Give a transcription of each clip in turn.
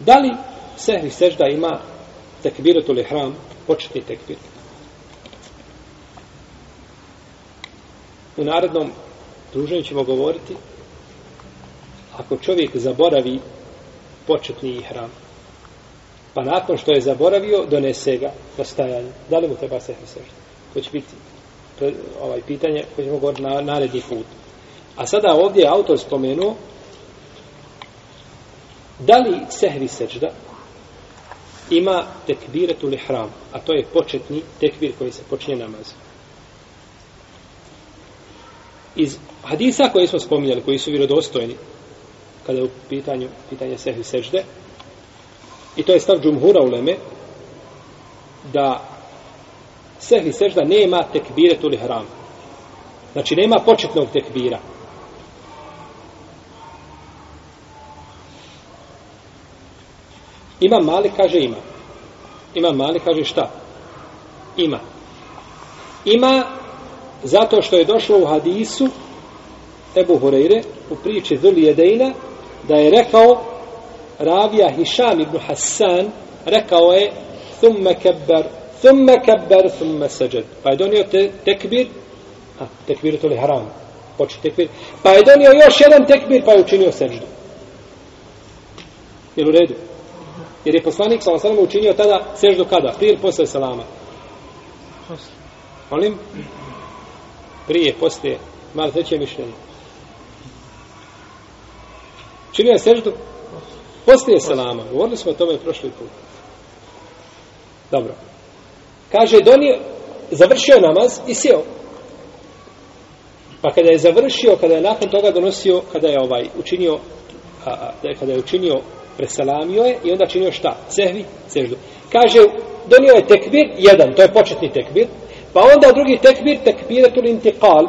Da li sehvi sežda ima tekbiratul ihram, početni tekbir? U narednom druženju ćemo govoriti ako čovjek zaboravi početni ihram, pa nakon što je zaboravio, donese ga na stajanje. Da li mu treba sehvi sežda? To će biti ovaj pitanje koje ćemo govoriti na naredni put. A sada ovdje je autor spomenuo da li sehvi sežda ima tekbiretul ihram, a to je početni tekbir koji se počinje namaz. Iz hadisa koje smo spominjali, koji su vjerodostojni, kada je u pitanju pitanje sehvi sežde, i to je stav džumhura u Leme, da sehvi sežda nema tekbiretul ihram. Znači, nema početnog tekbira. Ima mali, kaže ima. Ima mali, kaže šta? Ima. Ima zato što je došlo u hadisu Ebu Hureyre u priči Zuli Jedejna da je rekao Ravija Hišam ibn Hassan rekao je thumme kebber thumme kebber thumme seđed pa je donio te, tekbir a, tekbir to li haram počet tekbir pa je donio još jedan tekbir pa je učinio seđdu jel u redu Jer je poslanik sa osanom učinio tada seždu kada? Prije ili posle salama? Posle. Molim? Prije, poslije. Malo treće mišljenje. Činio je seždu? Poslije salama. Govorili smo o tome prošli put. Dobro. Kaže, donio, završio namaz i sjeo. Pa kada je završio, kada je nakon toga donosio, kada je ovaj učinio, a, a, kada je učinio preselamio je i onda činio šta? Sehvi, seždu. Kaže, donio je tekbir, jedan, to je početni tekbir, pa onda drugi tekbir, tekbiratul intiqal,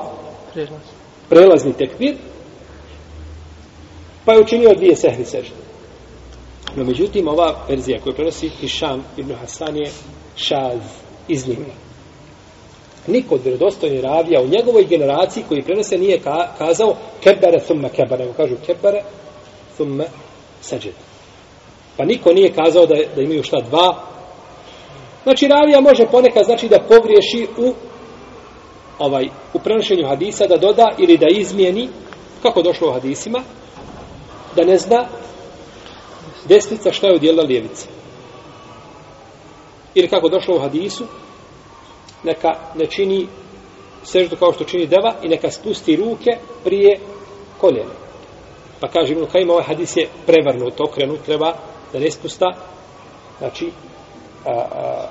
Prelaz. prelazni tekbir, pa je učinio dvije sehvi sežde. No, međutim, ova verzija koju prenosi Hišam ibn Hasan je šaz, iznimna. Niko od vjerodostojnih ravija u njegovoj generaciji koji prenose nije ka kazao kebere thumme kebere, nego kažu kebere thumme sežde. Pa niko nije kazao da, da imaju šta dva. Znači, ravija može ponekad znači da pogriješi u ovaj u prenošenju hadisa da doda ili da izmijeni kako došlo u hadisima da ne zna desnica šta je udjela lijevica. Ili kako došlo u hadisu neka ne čini seždu kao što čini deva i neka spusti ruke prije koljena. Pa kaže Ibn Kajim, ovaj hadis je prevrnut, okrenut, treba da ne spusta znači a, a,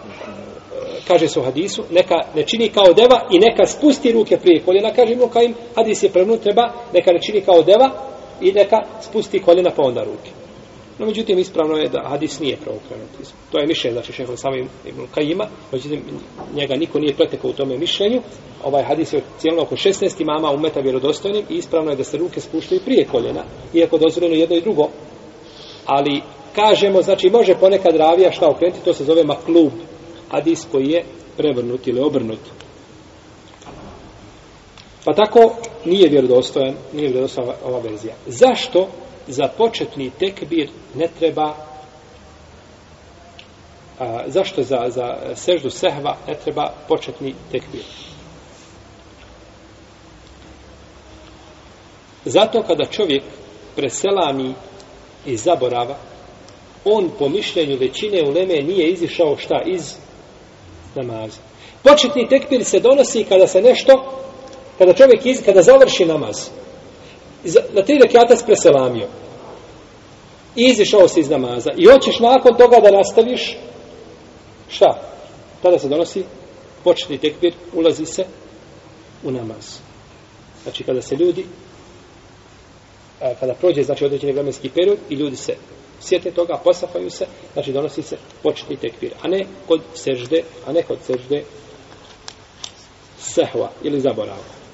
kaže se u hadisu neka ne čini kao deva i neka spusti ruke prije koljena kaže Ibn kao im hadis je prevnut treba neka ne čini kao deva i neka spusti koljena pa onda ruke. No međutim ispravno je da hadis nije preokrenut. To je mišljenje znači šeho samo Ibn Kajima međutim njega niko nije pretekao u tome mišljenju. Ovaj hadis je cijelno oko 16 imama umeta vjerodostojnim i ispravno je da se ruke spuštaju prije koljena iako dozvoljeno jedno i drugo ali kažemo, znači može ponekad ravija šta okrenuti, to se zove maklub, hadis koji je prevrnut ili obrnut. Pa tako nije vjerodostojan, nije vjerodostojan ova verzija. Zašto za početni tekbir ne treba a, zašto za, za seždu sehva ne treba početni tekbir? Zato kada čovjek preselami i zaborava, on po mišljenju većine uleme nije izišao šta iz namaza. Početni tekbir se donosi kada se nešto, kada čovjek iz, kada završi namaz. Na tri rekiata se preselamio. I izišao se iz namaza. I hoćeš nakon toga da nastaviš šta? Tada se donosi početni tekbir, ulazi se u namaz. Znači kada se ljudi kada prođe znači određeni vremenski period i ljudi se sjete toga, posafaju se, znači donosi se početni tekbir, a ne kod sežde, a ne kod sežde sehva ili zaborava.